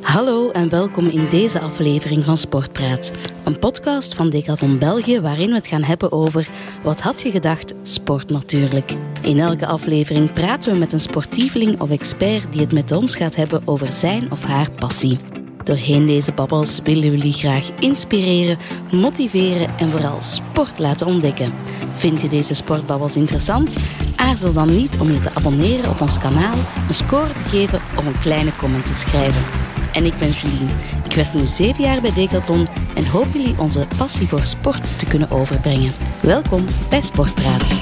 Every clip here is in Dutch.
Hallo en welkom in deze aflevering van Sportpraat. Een podcast van Decathlon België waarin we het gaan hebben over wat had je gedacht? Sport natuurlijk. In elke aflevering praten we met een sportieveling of expert die het met ons gaat hebben over zijn of haar passie. Doorheen deze babbels willen we jullie graag inspireren, motiveren en vooral sport laten ontdekken. Vind je deze sportbabbels interessant? Aarzel dan niet om je te abonneren op ons kanaal, een score te geven of een kleine comment te schrijven. En ik ben Julien. Ik werk nu zeven jaar bij Decathlon en hoop jullie onze passie voor sport te kunnen overbrengen. Welkom bij Sportpraat.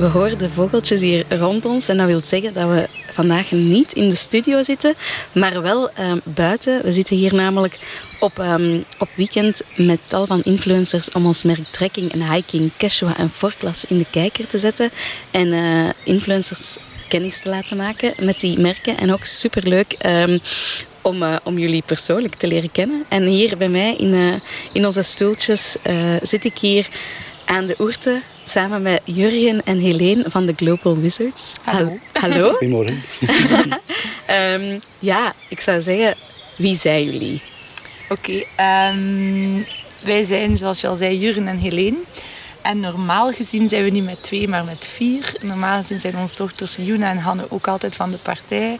We horen de vogeltjes hier rond ons en dat wil zeggen dat we vandaag niet in de studio zitten, maar wel uh, buiten. We zitten hier namelijk op, um, op weekend met tal van influencers om ons merk trekking en hiking, Quechua en Forklas in de kijker te zetten. En uh, influencers kennis te laten maken met die merken. En ook superleuk um, om, uh, om jullie persoonlijk te leren kennen. En hier bij mij in, in onze stoeltjes zit ik hier aan de oerte samen met Jurgen en Helene van de Global Wizards. Hallo. Hallo. Goedemorgen. um, ja, ik zou zeggen, wie zijn jullie? Oké, okay, um, wij zijn zoals je al zei Jurgen en Helene. En normaal gezien zijn we niet met twee, maar met vier. Normaal gezien zijn onze dochters Juna en Hanne ook altijd van de partij.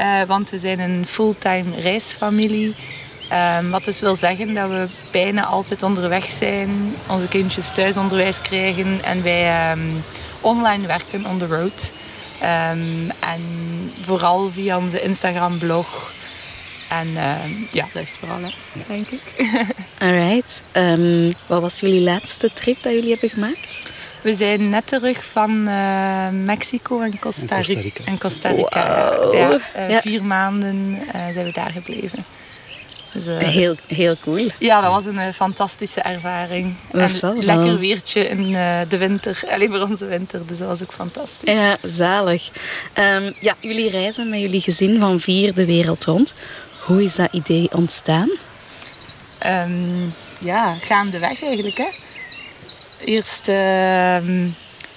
Uh, want we zijn een fulltime reisfamilie. Um, wat dus wil zeggen dat we bijna altijd onderweg zijn, onze kindjes thuisonderwijs krijgen en wij um, online werken on the road. Um, en vooral via onze Instagram-blog. En ja, dat is het vooral, hè, denk ik. Alright. wat was jullie laatste trip dat jullie hebben gemaakt? We zijn net terug van uh, Mexico en Costa, en Costa Rica. En Costa Rica. Wow. Ja, uh, ja. Vier maanden uh, zijn we daar gebleven. Dus, uh, heel, heel cool. Ja, dat was een uh, fantastische ervaring. En lekker weertje in uh, de winter, alleen voor onze winter, dus dat was ook fantastisch. Ja, zalig. Um, ja, jullie reizen met jullie gezin van vier de wereld rond. Hoe is dat idee ontstaan? Um, ja, gaandeweg eigenlijk. Hè. Eerst um,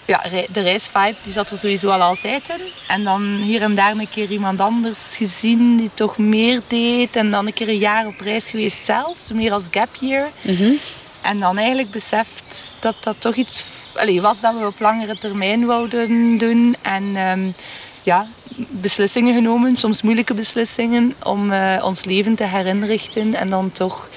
ja, de reisvibe die zat er sowieso al altijd in. En dan hier en daar een keer iemand anders gezien die toch meer deed. En dan een keer een jaar op reis geweest zelf, meer als gap year. Mm -hmm. En dan eigenlijk beseft dat dat toch iets allez, was dat we op langere termijn wouden doen. En um, ja, beslissingen genomen, soms moeilijke beslissingen, om uh, ons leven te herinrichten. En dan toch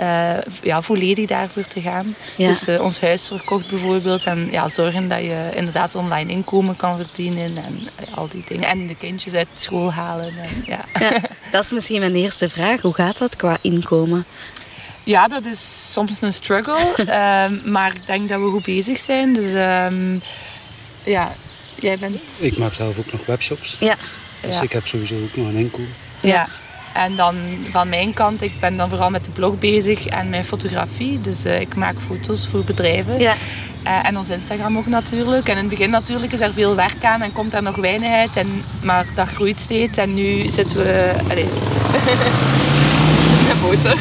uh, ja, volledig daarvoor te gaan. Ja. Dus uh, ons huis verkocht bijvoorbeeld. En ja, zorgen dat je inderdaad online inkomen kan verdienen. En uh, al die dingen. En de kindjes uit school halen. En, ja. ja. dat is misschien mijn eerste vraag. Hoe gaat dat qua inkomen? Ja, dat is soms een struggle. um, maar ik denk dat we goed bezig zijn. Dus um, ja, jij bent... Ik maak zelf ook nog webshops. Ja. Dus ja. ik heb sowieso ook nog een inkomen. Ja. En dan van mijn kant, ik ben dan vooral met de blog bezig en mijn fotografie. Dus uh, ik maak foto's voor bedrijven. Ja. Uh, en ons Instagram ook natuurlijk. En in het begin natuurlijk is er veel werk aan en komt er nog weinig uit. En, maar dat groeit steeds. En nu zitten we... Allez. de motor.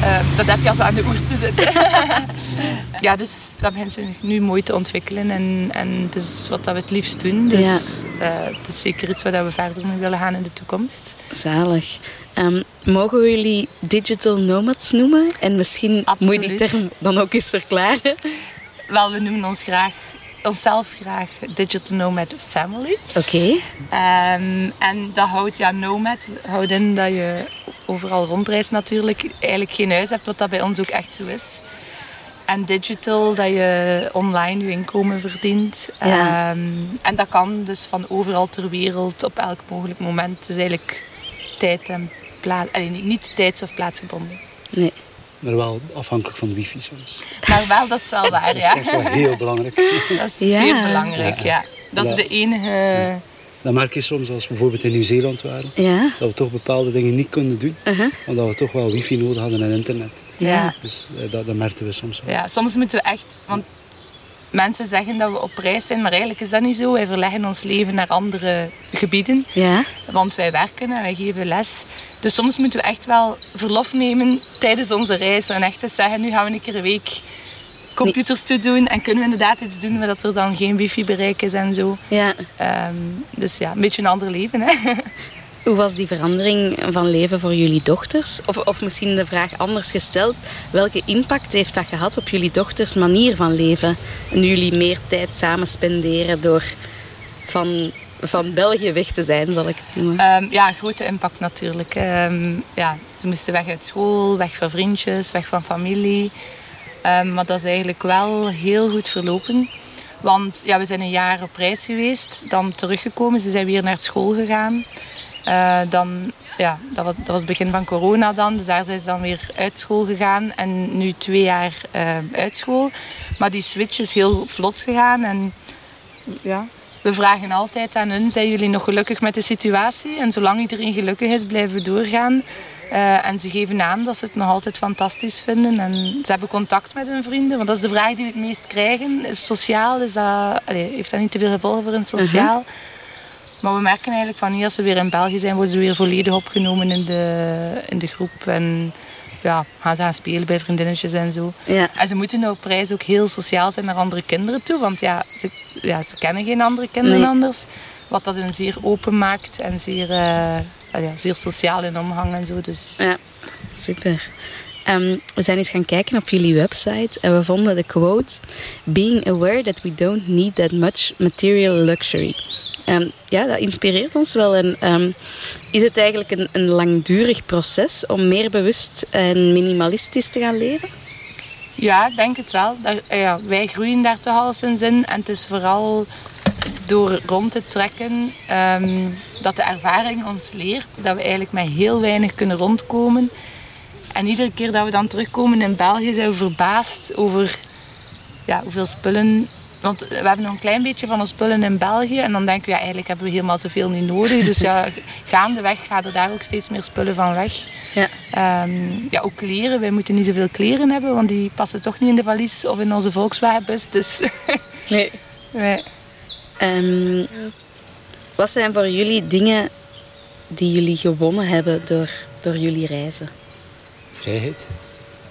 Uh, dat heb je als aan de oer te zitten. ja, dus dat begint zich nu mooi te ontwikkelen. En, en het is wat dat we het liefst doen. Dus Ja. uh, het is zeker iets waar we verder mee willen gaan in de toekomst. Zalig. Um, mogen we jullie digital nomads noemen? En misschien moet je die term dan ook eens verklaren. Wel, we noemen ons graag, onszelf graag Digital Nomad Family. Oké. Um, en dat houdt, ja, nomad houdt in dat je overal rondreist natuurlijk. Eigenlijk geen huis hebt, wat dat bij ons ook echt zo is. En digital, dat je online je inkomen verdient. Ja. Um, en dat kan dus van overal ter wereld op elk mogelijk moment. Dus eigenlijk tijd en plaats... Niet, niet tijds- of plaatsgebonden. Nee. Maar wel afhankelijk van de wifi soms. Maar wel, dat is wel waar, Dat is ja. wel heel belangrijk. Dat is Ja. zeer belangrijk, Ja. ja. Dat is Ja. de enige... Dat merk je soms als we bijvoorbeeld in Nieuw-Zeeland waren. Ja. Dat we toch bepaalde dingen niet konden doen. Uh-huh. Omdat we toch wel wifi nodig hadden en internet. Ja. Dus eh, dat, dat merkten we soms wel. Ja, soms moeten we echt... Want mensen zeggen dat we op reis zijn, maar eigenlijk is dat niet zo. Wij verleggen ons leven naar andere gebieden. Ja. Want wij werken en wij geven les. Dus soms moeten we echt wel verlof nemen tijdens onze reis. En echt eens zeggen, nu gaan we een keer een week computers toe doen. En kunnen we inderdaad iets doen, dat er dan geen wifi-bereik is en zo. ja. Ehm, dus ja, een beetje een ander leven. Hè? Hoe was die verandering van leven voor jullie dochters? Of, of misschien de vraag anders gesteld. Welke impact heeft dat gehad op jullie dochters manier van leven? En jullie meer tijd samen spenderen door van, van België weg te zijn, zal ik het noemen. Ehm, ja, grote impact natuurlijk. Ehm, ja, ze moesten weg uit school, weg van vriendjes, weg van familie. Ehm, maar dat is eigenlijk wel heel goed verlopen. Want ja, we zijn een jaar op reis geweest, dan teruggekomen. Ze zijn weer naar school gegaan. Eh, dan, ja, dat, was, dat was het begin van corona dan. Dus daar zijn ze dan weer uit school gegaan. En nu twee jaar eh, uit school. Maar die switch is heel vlot gegaan. En ja, we vragen altijd aan hun, zijn jullie nog gelukkig met de situatie? En zolang iedereen gelukkig is, blijven we doorgaan. Eh, en ze geven aan dat ze het nog altijd fantastisch vinden. En ze hebben contact met hun vrienden. Want dat is de vraag die we het meest krijgen. Is sociaal, is dat, allee, heeft dat niet te veel gevolgen voor hun sociaal? Maar we merken eigenlijk van hier, als we weer in België zijn, worden ze weer volledig opgenomen in de, in de groep. En ja, gaan ze gaan spelen bij vriendinnetjes en zo. Ja. En ze moeten nou op reis ook heel sociaal zijn naar andere kinderen toe. Want ja, ze, ja, ze kennen geen andere kinderen Nee. anders. Wat dat hun zeer open maakt en zeer, eh, ja, zeer sociaal in omgang en zo. Dus Ja, super. Ehm, we zijn eens gaan kijken op jullie website en we vonden de quote: Being aware that we don't need that much material luxury. En ja, dat inspireert ons wel. En ehm, is het eigenlijk een, een langdurig proces om meer bewust en minimalistisch te gaan leven? Ja, ik denk het wel. Eh, ja, wij groeien daar toch al in. En het is vooral door rond te trekken ehm, dat de ervaring ons leert dat we eigenlijk met heel weinig kunnen rondkomen. En iedere keer dat we dan terugkomen in België zijn we verbaasd over ja, hoeveel spullen. Want we hebben nog een klein beetje van onze spullen in België. En dan denken we, ja, eigenlijk hebben we helemaal zoveel niet nodig. Dus ja, gaandeweg gaan er daar ook steeds meer spullen van weg. Ja. Ehm, ja, ook kleren. Wij moeten niet zoveel kleren hebben, want die passen toch niet in de valies of in onze Volkswagenbus. Dus Nee. nee. Ehm, wat zijn voor jullie dingen die jullie gewonnen hebben door, door jullie reizen? Vrijheid.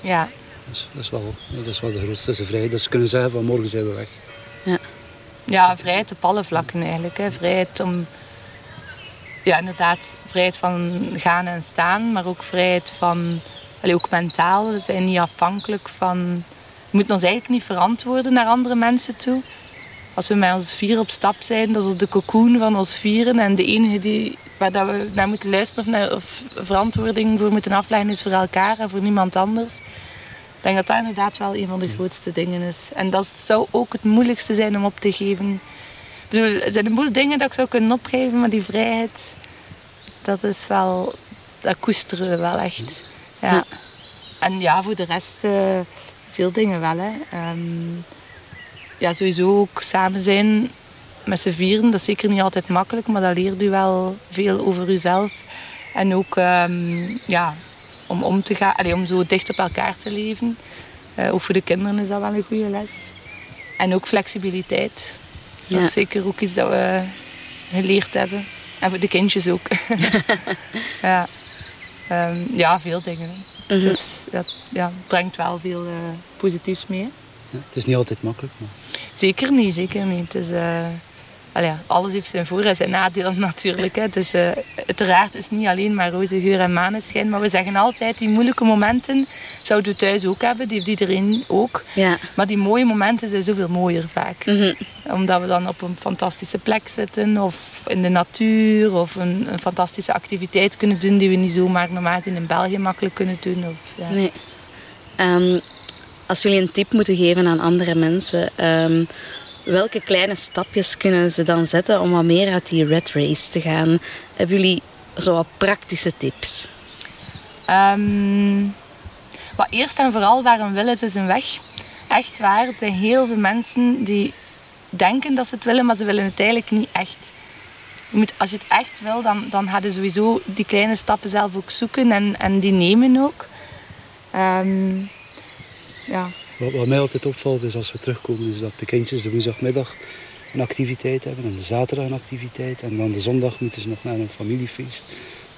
ja, Dat is, dat, is wel, ja, dat is wel de grootste vrijheid. Dat ze kunnen zeggen van morgen zijn we weg. ja, vrijheid op alle vlakken eigenlijk. Hè. Vrijheid om, ja, inderdaad, vrijheid van gaan en staan, maar ook vrijheid van, allee, ook mentaal. We zijn niet afhankelijk van, we moeten ons eigenlijk niet verantwoorden naar andere mensen toe. Als we met ons vier op stap zijn, dat is de cocoon van ons vieren. En de enige die, waar dat we naar moeten luisteren of, naar, of verantwoording voor moeten afleggen is voor elkaar en voor niemand anders. Ik denk dat dat inderdaad wel een van de grootste dingen is. En dat zou ook het moeilijkste zijn om op te geven. Ik bedoel, er zijn een boel dingen dat ik zou kunnen opgeven, maar die vrijheid, dat is wel, dat koesteren we wel echt. Ja. En ja, voor de rest, eh, veel dingen wel. Hè. Ehm, ja, sowieso ook samen zijn met z'n vieren, dat is zeker niet altijd makkelijk, maar dat leert u wel veel over uzelf. En ook ehm, ja, om om te gaan, allee, om zo dicht op elkaar te leven. Eh, ook voor de kinderen is dat wel een goede les. En ook flexibiliteit. Dat is zeker ook iets dat we geleerd hebben. En voor de kindjes ook. ja. Ehm, ja, veel dingen. Mhm. Dus dat ja, brengt wel veel eh, positiefs mee. Ja, het is niet altijd makkelijk, maar Zeker niet, zeker niet. Het is, eh, ja, alles heeft zijn voor- en zijn nadelen natuurlijk. Hè. Dus eh, uiteraard is het niet alleen maar roze geur en maneschijn. Maar we zeggen altijd, die moeilijke momenten zouden we thuis ook hebben. Die heeft iedereen ook. Ja. Maar die mooie momenten zijn zoveel mooier vaak. Mhm. Omdat we dan op een fantastische plek zitten. Of in de natuur. Of een, een fantastische activiteit kunnen doen die we niet zomaar normaal in België makkelijk kunnen doen. Of, ja. Nee. Ehm, als jullie een tip moeten geven aan andere mensen, ehm, welke kleine stapjes kunnen ze dan zetten om wat meer uit die red race te gaan? Hebben jullie zo wat praktische tips? Ehm, maar eerst en vooral, waar een wil is, is een weg. Echt waar. Er zijn heel veel mensen die denken dat ze het willen, maar ze willen het eigenlijk niet echt. Je moet, als je het echt wil, dan, dan ga je sowieso die kleine stappen zelf ook zoeken en, en die nemen ook. Ehm, ja. Wat, wat mij altijd opvalt is als we terugkomen, is dat de kindjes de woensdagmiddag een activiteit hebben en de zaterdag een activiteit. En dan de zondag moeten ze nog naar een familiefeest.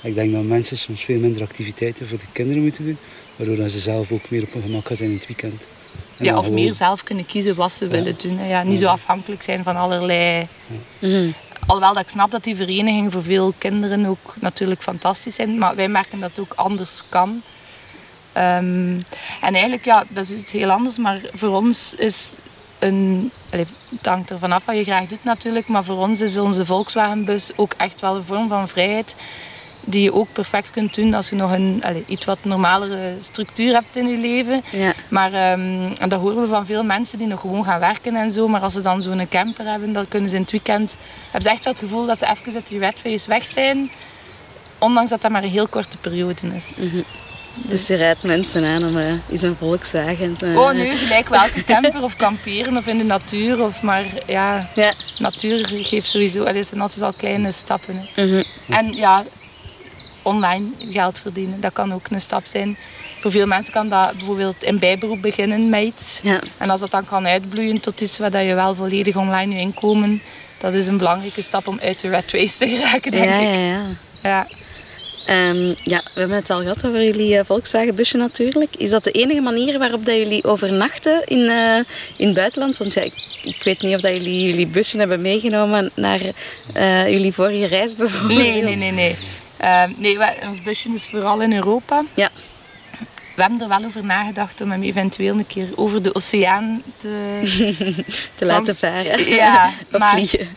Ik denk dat mensen soms veel minder activiteiten voor de kinderen moeten doen, waardoor ze zelf ook meer op hun gemak gaan zijn in het weekend. En Ja, of gewoon- meer zelf kunnen kiezen wat ze willen doen. hè. Ja, niet zo afhankelijk zijn van allerlei... Alhoewel dat ik snap dat die verenigingen voor veel kinderen ook natuurlijk fantastisch zijn. Maar wij merken dat het ook anders kan. Ehm, en eigenlijk, ja, dat is iets heel anders. Maar voor ons is een... Allee, het hangt er vanaf wat je graag doet natuurlijk. Maar voor ons is onze Volkswagenbus ook echt wel een vorm van vrijheid. Die je ook perfect kunt doen als je nog een allee, iets wat normalere structuur hebt in je leven. Ja. Maar ehm, en dat horen we van veel mensen die nog gewoon gaan werken en zo. Maar als ze dan zo'n camper hebben, dan kunnen ze in het weekend... Hebben ze echt wel het gevoel dat ze even uit die wetwees weg zijn. Ondanks dat dat maar een heel korte periode is. Dus je rijdt mensen aan om eh, eens een Volkswagen te... Oh nee, gelijk welke camper of kamperen of in de natuur. Of maar ja, Ja. natuur geeft sowieso... Het zijn altijd al kleine stappen. hè. Mhm. En ja, online geld verdienen, dat kan ook een stap zijn. Voor veel mensen kan dat bijvoorbeeld in bijberoep beginnen met iets. Ja. En als dat dan kan uitbloeien tot iets waar dat je wel volledig online je inkomen, dat is een belangrijke stap om uit de red race te geraken, denk Ja, ik. ja, ja. Ja. Ehm, ja, we hebben het al gehad over jullie eh, Volkswagenbusje natuurlijk. Is dat de enige manier waarop dat jullie overnachten in, eh, in het buitenland? Want ja, ik, ik weet niet of dat jullie jullie busje hebben meegenomen naar eh, jullie vorige reis bijvoorbeeld. Nee, nee, nee. Nee, Ehm, nee wij- ons busje is vooral in Europa. Ja, We hebben er wel over nagedacht om hem eventueel een keer over de oceaan te... te laten varen. Ja, of maar- vliegen.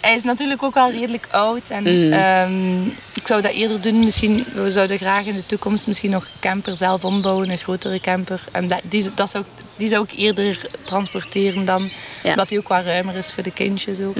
Hij is natuurlijk ook al redelijk oud. En Mhm. ehm, ik zou dat eerder doen. Misschien, we zouden graag in de toekomst misschien nog een camper zelf ombouwen. Een grotere camper. En dat, die, dat zou, ik- die zou ik eerder transporteren dan. Ja. Mhm. Omdat die ook wat ruimer is voor de kindjes ook.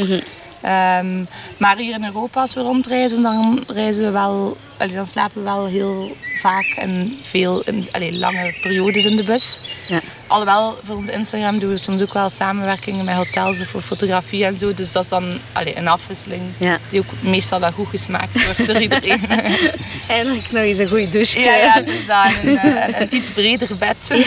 Ehm, maar hier in Europa, als we rondreizen, dan reizen we wel... allee, dan slapen we wel heel vaak en veel... In, allee, lange periodes in de bus. Ja. Alhoewel, voor ons Instagram doen we soms ook wel samenwerkingen met hotels voor fotografie en zo. Dus dat is dan allee, een afwisseling Ja. die ook meestal wel goed gesmaakt wordt door iedereen. Eindelijk nog eens een goede douche. ja, ja, dus dan een, eh, een iets breder bed.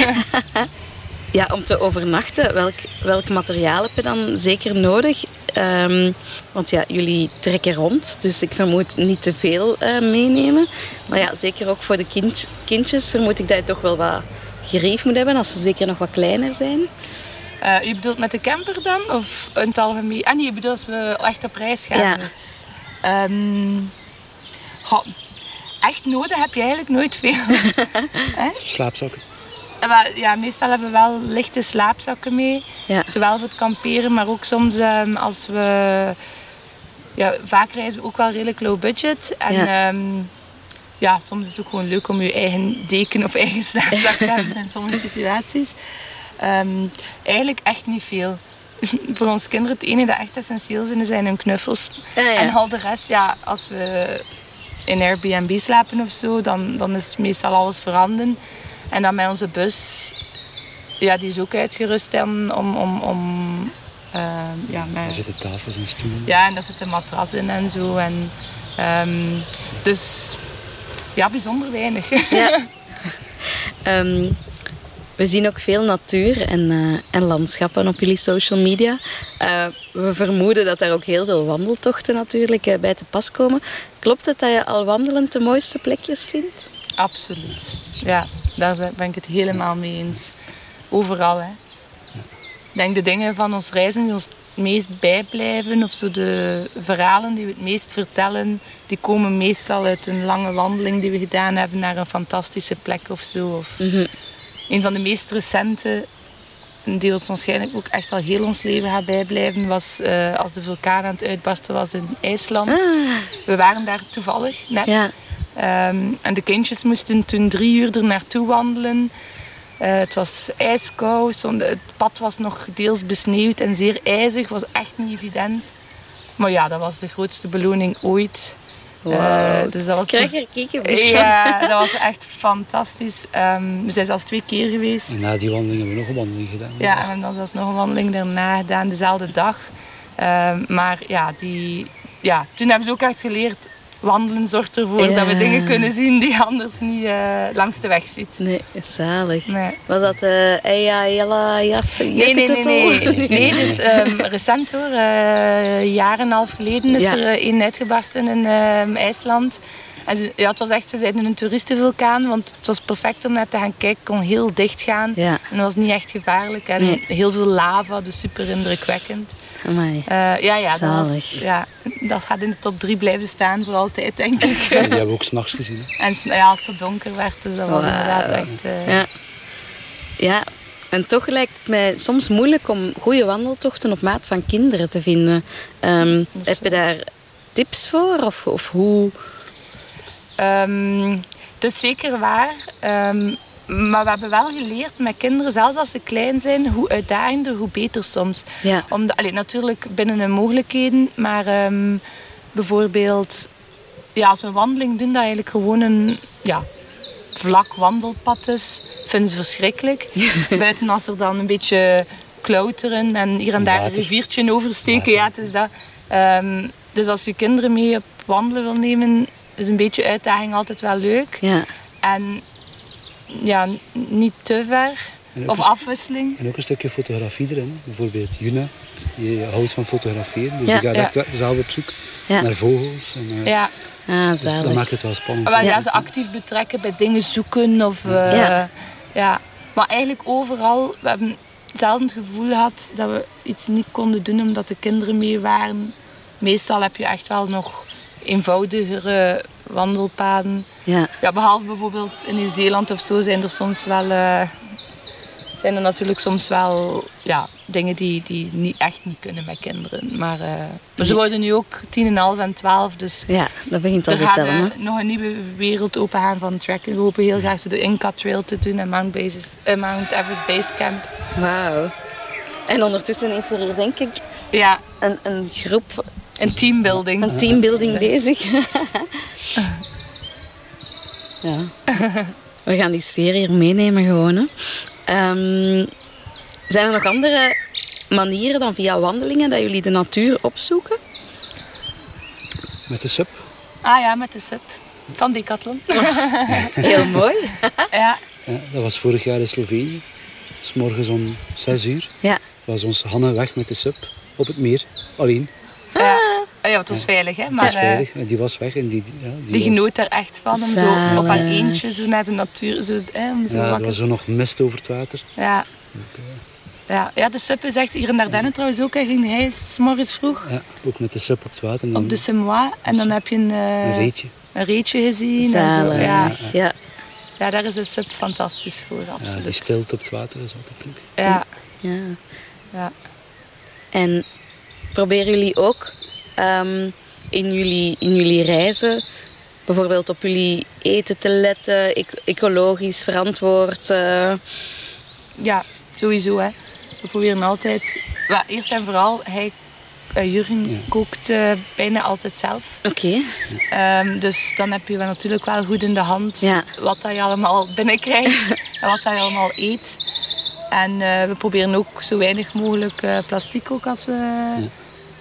Ja, om te overnachten, welk, welk materiaal heb je dan zeker nodig? Ehm, want ja, jullie trekken rond, dus ik vermoed niet te veel eh, meenemen. Maar ja, zeker ook voor de kind, kindjes vermoed ik dat je toch wel wat gerief moet hebben, als ze zeker nog wat kleiner zijn. Eh, je bedoelt met de camper dan? Of in het algemeen? Ah nee, je bedoelt als we echt op reis gaan. Ja. Ehm, goh, echt nodig heb je eigenlijk nooit veel. Slaapzakken. Maar ja, meestal hebben we wel lichte slaapzakken mee. Ja. Zowel voor het kamperen, maar ook soms ehm, als we... Ja, vaak reizen we ook wel redelijk low budget. En Ja. ja. ja, soms is het ook gewoon leuk om je eigen deken of eigen slaapzak te hebben in sommige situaties. Ehm, eigenlijk echt niet veel. voor ons kinderen het enige dat echt essentieel zijn, zijn hun knuffels. Ah, ja. En al de rest, ja, als we in Airbnb slapen of zo, dan, dan is meestal alles veranderd. En dan met onze bus, ja, die is ook uitgerust dan om... om, om ehm, ja, Er zitten tafels en stoelen. ja, en daar zit een matras in en zo. En, ehm, dus ja, bijzonder weinig. Ja. Ehm, we zien ook veel natuur en, eh, en landschappen op jullie social media. Eh, we vermoeden dat daar ook heel veel wandeltochten natuurlijk eh, bij te pas komen. Klopt het dat je al wandelend de mooiste plekjes vindt? Absoluut. Ja, daar ben ik het helemaal mee eens. Overal, hè. Ik denk de dingen van ons reizen die ons het meest bijblijven, of zo de verhalen die we het meest vertellen, die komen meestal uit een lange wandeling die we gedaan hebben naar een fantastische plek of zo. Of Een van de meest recente, die ons waarschijnlijk ook echt al heel ons leven gaat bijblijven, was eh, als de vulkaan aan het uitbarsten was in IJsland. We waren daar toevallig net. Ja. Ehm, en de kindjes moesten toen drie uur er naartoe wandelen. Eh, het was ijskoud, het pad was nog deels besneeuwd en zeer ijzig, was echt niet evident. Maar ja, dat was de grootste beloning ooit. Eh, dus dat was Krijg je er kiekenbus van? ja, dat was echt fantastisch. Ehm, we zijn zelfs twee keer geweest. En na die wandeling hebben we nog een wandeling gedaan. Ja, en we hebben dan zelfs nog een wandeling daarna gedaan, dezelfde dag. Ehm, maar ja, die, ja, toen hebben ze ook echt geleerd wandelen zorgt ervoor dat we dingen kunnen zien die anders niet eh, langs de weg ziet. Nee, zalig. Nee. Was dat eh Eya, Jella, Jaf, Nee, nee, nee, nee. Nee, dus ehm, recent hoor. een jaar en een half geleden is Ja. er één uitgebarsten in ehm, IJsland. En ze, ja, het was echt, ze zeiden een toeristenvulkaan, want het was perfect om naar te gaan kijken. kon heel dicht gaan. Ja, En dat was niet echt gevaarlijk. En Nee. heel veel lava, dus super indrukwekkend. Amai. Eh, ja, ja, dat, was, ja, dat gaat in de top drie blijven staan voor altijd, denk ik. Die hebben we ook s'nachts gezien. hè. en ja, als het donker werd, dus dat was inderdaad echt... eh, Ja. ja, en toch lijkt het mij soms moeilijk om goede wandeltochten op maat van kinderen te vinden. Ehm, heb je daar tips voor? Of, of hoe? Ehm, het is zeker waar. Ehm, maar we hebben wel geleerd met kinderen, zelfs als ze klein zijn, hoe uitdagender, hoe beter soms. Ja, Omdat, allee, natuurlijk binnen hun mogelijkheden, maar ehm, bijvoorbeeld ja, als we een wandeling doen, dat eigenlijk gewoon een ja, vlak wandelpad is, vinden ze verschrikkelijk. Buiten als er dan een beetje klauteren en hier en daar een riviertje oversteken, ja, het is dat. Ehm, dus als je kinderen mee op wandelen wil nemen, is een beetje uitdaging altijd wel leuk. ja. En ja, niet te ver. Of een- afwisseling. En ook een stukje fotografie erin. Bijvoorbeeld Juna, die houdt van fotograferen. Dus Ja. die gaat Ja. echt zelf op zoek Ja. naar vogels. En, eh, Ja. Ah, dus dat maakt het wel spannend. Wel, ja, ze actief betrekken bij dingen zoeken. Of, eh, Ja. ja. Maar eigenlijk overal, we hebben zelden het gevoel gehad dat we iets niet konden doen omdat de kinderen mee waren. Meestal heb je echt wel nog eenvoudigere wandelpaden. Ja, Ja, behalve bijvoorbeeld in Nieuw-Zeeland of zo zijn er soms wel... eh, zijn er natuurlijk soms wel ja, dingen die, die niet, echt niet kunnen met kinderen. Maar, eh, maar ze worden nu ook 10,5 en 12, dus ja, dat begint al te tellen. hè. eh, nog een nieuwe wereld opengaan van trekken. We hopen heel graag zo de Inca Trail te doen en Mount, Everest Base Camp. Wauw. En ondertussen is er hier denk ik Ja, een, een groep, een teambuilding. een teambuilding bezig. ja. We gaan die sfeer hier meenemen gewoon. Hè. Ehm, zijn er nog andere manieren dan via wandelingen dat jullie de natuur opzoeken? Met de sub. Ah ja, met de sub van Decathlon. Heel mooi. ja, Ja, dat was vorig jaar in Slovenië. S morgens om 6 uur Ja, was ons Hanne weg met de sub op het meer. Alleen. Ja. Ah ja, het was veilig, hè? Het Maar was eh, veilig. En die was weg. En die, ja, die, die was- genoot er echt van om zo op haar eentje zo naar de natuur zo, hè, om zo Ja, er was zo nog mist over het water. Ja. Ja, ja, de sub is echt hier in Dardenne trouwens ook. Hij ging hij 's morgens vroeg Ja, ook met de sub op het water. En dan op de Semois. En dan heb je een, eh, een reetje. een reetje gezien. En zo. zalig. Ja. Ja. ja, daar is de sub fantastisch voor, Ja, absoluut. die stilte op het water is altijd leuk. Ja, ja. ja. En proberen jullie ook ehm, in, jullie, in jullie reizen bijvoorbeeld op jullie eten te letten, ec- ecologisch verantwoord? eh, ja, sowieso. Hè. We proberen altijd... wel, eerst en vooral, hij, eh, Jurgen Ja. kookt eh, bijna altijd zelf. Oké, Ehm, dus dan heb je wel natuurlijk wel goed in de hand Ja. wat dat je allemaal binnenkrijgt en wat dat je allemaal eet. En eh, we proberen ook zo weinig mogelijk eh, plastic ook als we...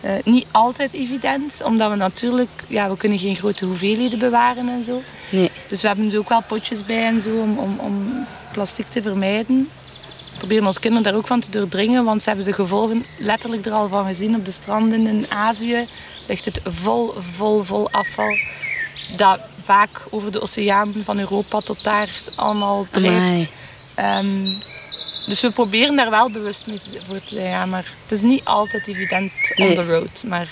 eh, niet altijd evident, omdat we natuurlijk... Ja, we kunnen geen grote hoeveelheden bewaren en zo. nee. Dus we hebben er ook wel potjes bij en zo om, om, om plastic te vermijden. We proberen ons kinderen daar ook van te doordringen, want ze hebben de gevolgen letterlijk er al van gezien. Op de stranden in Azië ligt het vol, vol, vol afval. Dat vaak over de oceaan van Europa tot daar allemaal drijft. Ehm, dus we proberen daar wel bewust mee te, voor te zijn. Ja, maar het is niet altijd evident on Nee. the road. Maar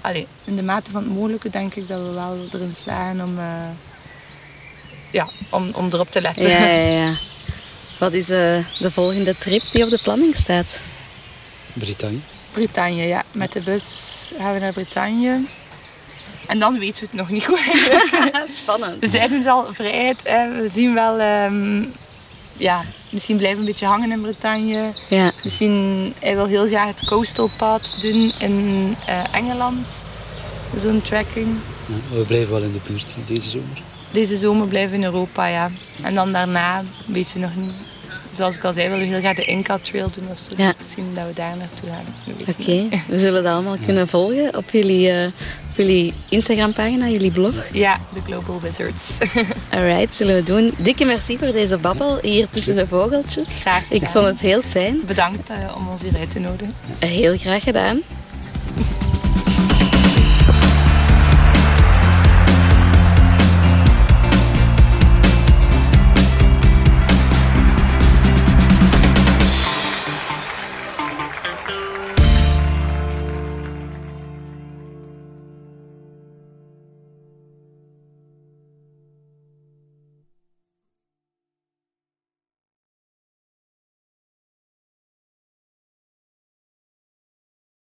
allee, in de mate van het mogelijke denk ik dat we wel erin slagen om, eh, ja, om, om erop te letten. Ja, ja, ja. Wat is eh, de volgende trip die op de planning staat? Bretagne. Bretagne, ja. Met de bus gaan we naar Bretagne. En dan weten we het nog niet goed eigenlijk. Spannend. We zijn dus al vrijheid. Hè. We zien wel... ehm, ja, misschien blijven we een beetje hangen in Bretagne. Ja, Misschien, hij wil heel graag het coastal path doen in eh, Engeland. Zo'n trekking. Ja, we blijven wel in de buurt deze zomer. Deze zomer blijven we in Europa, ja. En dan daarna, weet je nog niet. Zoals ik al zei, willen we heel graag de Inca Trail doen of zo. Ja. Dus misschien dat we daar naartoe gaan. Oké, we zullen dat allemaal kunnen volgen op jullie, eh, op jullie Instagram-pagina, jullie blog. Ja, de Global Wizards. Alright, zullen we doen. Dikke merci voor deze babbel hier tussen de vogeltjes. Graag Ik gedaan. vond het heel fijn. Bedankt eh, om ons hier uit te nodigen. Heel graag gedaan.